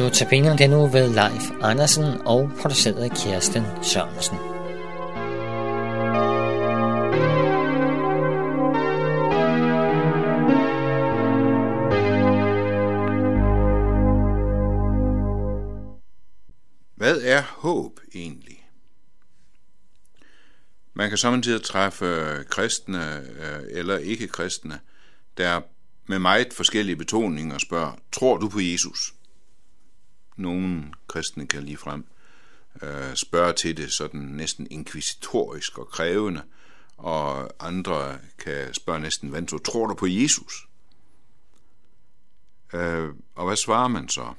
Notabene den nu ved Leif Andersen og produceret af Kirsten Sørensen. Hvad er håb egentlig? Man kan samtidig træffe kristne øh, eller ikke-kristne, der med meget forskellige betoninger spørger, tror du på Jesus? Nogen kristne kan lige frem øh, spørge til det sådan næsten inkvisitorisk og krævende, og andre kan spørge næsten, hvad tror du på Jesus? Øh, og hvad svarer man så?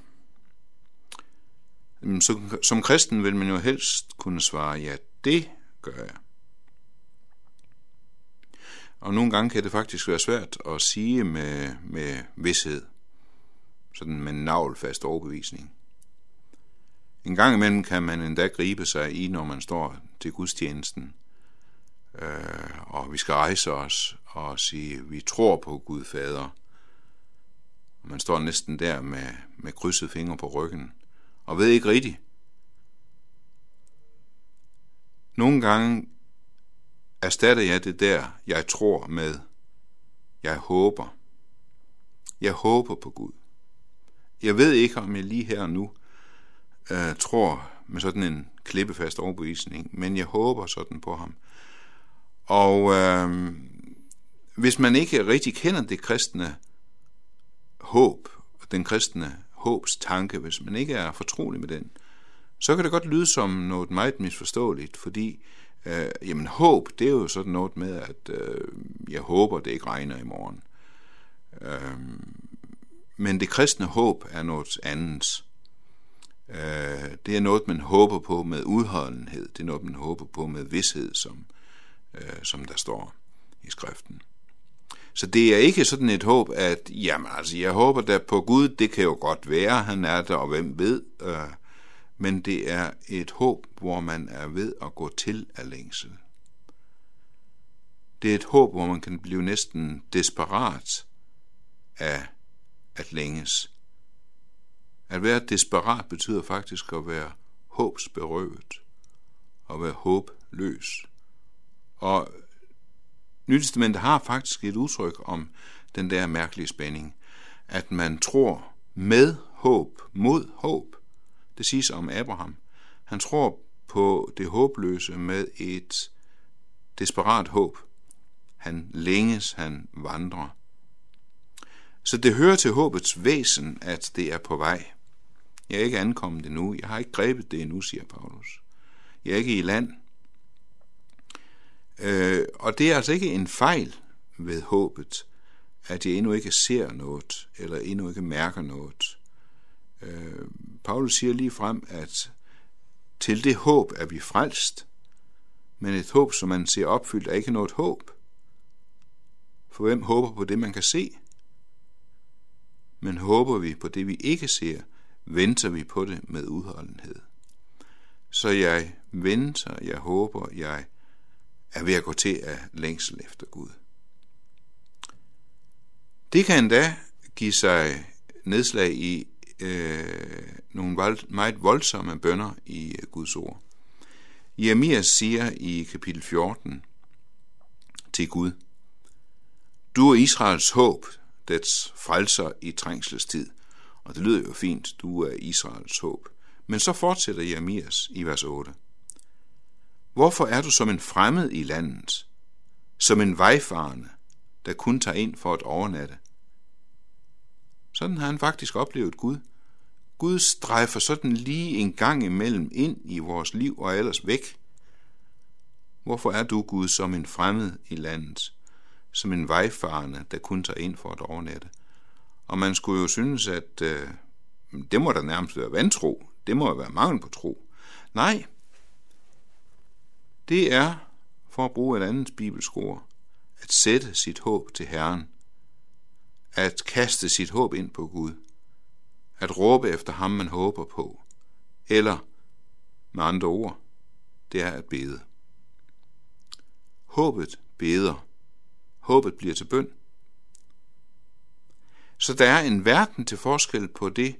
Som, som kristen vil man jo helst kunne svare, ja, det gør jeg. Og nogle gange kan det faktisk være svært at sige med, med vidshed, sådan med navlfast overbevisning. En gang imellem kan man endda gribe sig i, når man står til gudstjenesten, øh, og vi skal rejse os og sige, vi tror på Gud Fader. Man står næsten der med, med krydset fingre på ryggen, og ved ikke rigtigt. Nogle gange erstatter jeg det der, jeg tror med, jeg håber. Jeg håber på Gud. Jeg ved ikke, om jeg lige her og nu øh, tror med sådan en klippefast overbevisning, men jeg håber sådan på ham. Og øh, hvis man ikke rigtig kender det kristne håb, den kristne håbs tanke, hvis man ikke er fortrolig med den, så kan det godt lyde som noget meget misforståeligt, fordi øh, jamen håb, det er jo sådan noget med, at øh, jeg håber, det ikke regner i morgen. Øh, men det kristne håb er noget andet. Øh, det er noget, man håber på med udholdenhed. Det er noget, man håber på med vidshed, som, øh, som der står i skriften. Så det er ikke sådan et håb, at jamen altså, jeg håber da på Gud, det kan jo godt være, han er der, og hvem ved. Øh, men det er et håb, hvor man er ved at gå til af længsel. Det er et håb, hvor man kan blive næsten desperat af at længes. At være desperat betyder faktisk at være håbsberøvet og være håbløs. Og Nytestamentet har faktisk et udtryk om den der mærkelige spænding, at man tror med håb, mod håb. Det siges om Abraham. Han tror på det håbløse med et desperat håb. Han længes, han vandrer. Så det hører til håbets væsen, at det er på vej. Jeg er ikke ankommet endnu. Jeg har ikke grebet det endnu, siger Paulus. Jeg er ikke i land. Øh, og det er altså ikke en fejl ved håbet, at jeg endnu ikke ser noget, eller endnu ikke mærker noget. Øh, Paulus siger lige frem, at til det håb er vi frelst, men et håb, som man ser opfyldt, er ikke noget håb. For hvem håber på det, man kan se? Men håber vi på det, vi ikke ser, venter vi på det med udholdenhed. Så jeg venter, jeg håber, jeg er ved at gå til af længsel efter Gud. Det kan endda give sig nedslag i øh, nogle vold, meget voldsomme bønder i øh, Guds ord. Jeremias siger i kapitel 14 til Gud, Du er Israels håb, dets frelser i trængselstid. Og det lyder jo fint, du er Israels håb. Men så fortsætter Jeremias i vers 8. Hvorfor er du som en fremmed i landet, som en vejfarende, der kun tager ind for at overnatte? Sådan har han faktisk oplevet Gud. Gud strejfer sådan lige en gang imellem ind i vores liv og ellers væk. Hvorfor er du, Gud, som en fremmed i landet, som en vejfarende, der kun tager ind for at overnatte? Og man skulle jo synes, at øh, det må da nærmest være vantro. Det må være mangel på tro. Nej, det er, for at bruge et andet bibelsk ord, at sætte sit håb til Herren, at kaste sit håb ind på Gud, at råbe efter ham, man håber på, eller med andre ord, det er at bede. Håbet beder. Håbet bliver til bøn. Så der er en verden til forskel på det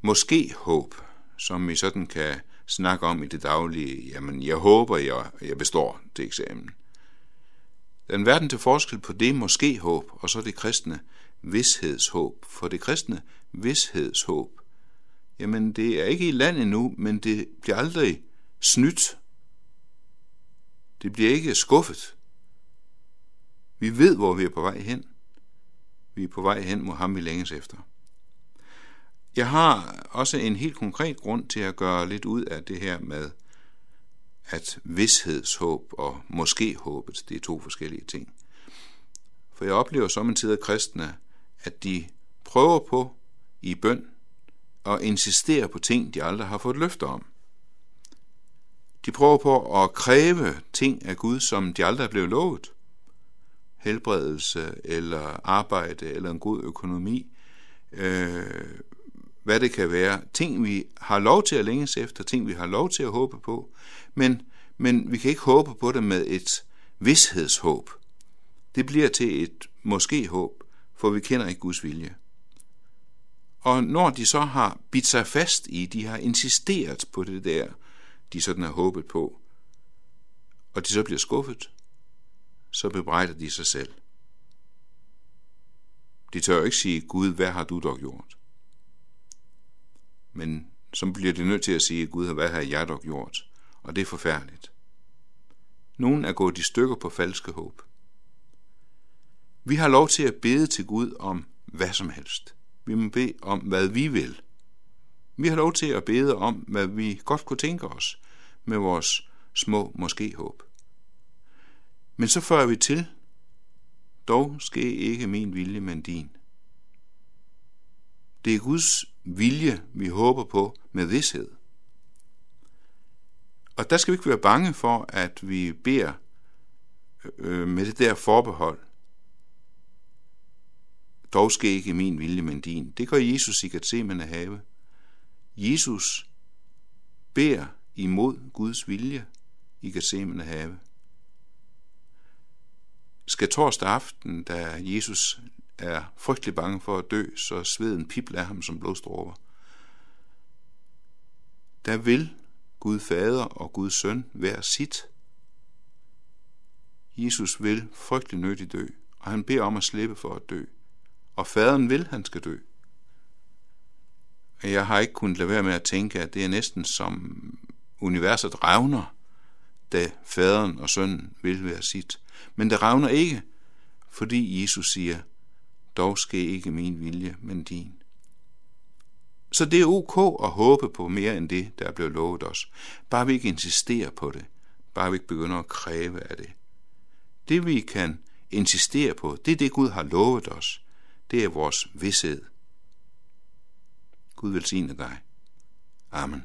måske håb, som vi sådan kan snakke om i det daglige. Jamen, jeg håber, jeg, jeg består til eksamen. Der er en verden til forskel på det måske håb, og så det kristne vidshedshåb. For det kristne vidshedshåb, jamen det er ikke i land endnu, men det bliver aldrig snydt. Det bliver ikke skuffet. Vi ved, hvor vi er på vej hen. Vi er på vej hen mod ham, vi længes efter. Jeg har også en helt konkret grund til at gøre lidt ud af det her med, at vidshedshåb og måske håbet, det er to forskellige ting. For jeg oplever som en tid af kristne, at de prøver på i bøn og insistere på ting, de aldrig har fået løfter om. De prøver på at kræve ting af Gud, som de aldrig er blevet lovet. Helbredelse, eller arbejde, eller en god økonomi, øh, hvad det kan være. Ting, vi har lov til at længes efter, ting, vi har lov til at håbe på, men, men vi kan ikke håbe på det med et vidshedshåb. Det bliver til et måske håb, for vi kender ikke Guds vilje. Og når de så har bidt sig fast i, de har insisteret på det der, de sådan har håbet på, og de så bliver skuffet, så bebrejder de sig selv. De tør ikke sige, Gud, hvad har du dog gjort? Men så bliver de nødt til at sige, Gud, hvad har jeg dog gjort? Og det er forfærdeligt. Nogen er gået i stykker på falske håb. Vi har lov til at bede til Gud om hvad som helst. Vi må bede om, hvad vi vil. Vi har lov til at bede om, hvad vi godt kunne tænke os med vores små måske håb. Men så fører vi til, dog ske ikke min vilje, men din. Det er Guds vilje, vi håber på med vidshed. Og der skal vi ikke være bange for, at vi beder øh, med det der forbehold. Dog ske ikke min vilje, men din. Det gør Jesus i Gethsemane have. Jesus beder imod Guds vilje i Gethsemane have. Skal torsdag aften, da Jesus er frygtelig bange for at dø, så sveden pipler ham som blodstråber. Der vil Gud Fader og Gud Søn være sit. Jesus vil frygtelig nødigt dø, og han beder om at slippe for at dø. Og faderen vil, han skal dø. Jeg har ikke kunnet lade være med at tænke, at det er næsten som universet revner, da faderen og sønnen vil være sit. Men det ravner ikke, fordi Jesus siger, dog ske ikke min vilje, men din. Så det er ok at håbe på mere end det, der er blevet lovet os. Bare vi ikke insisterer på det. Bare vi ikke begynder at kræve af det. Det vi kan insistere på, det er det Gud har lovet os. Det er vores vidshed. Gud velsigne dig. Amen.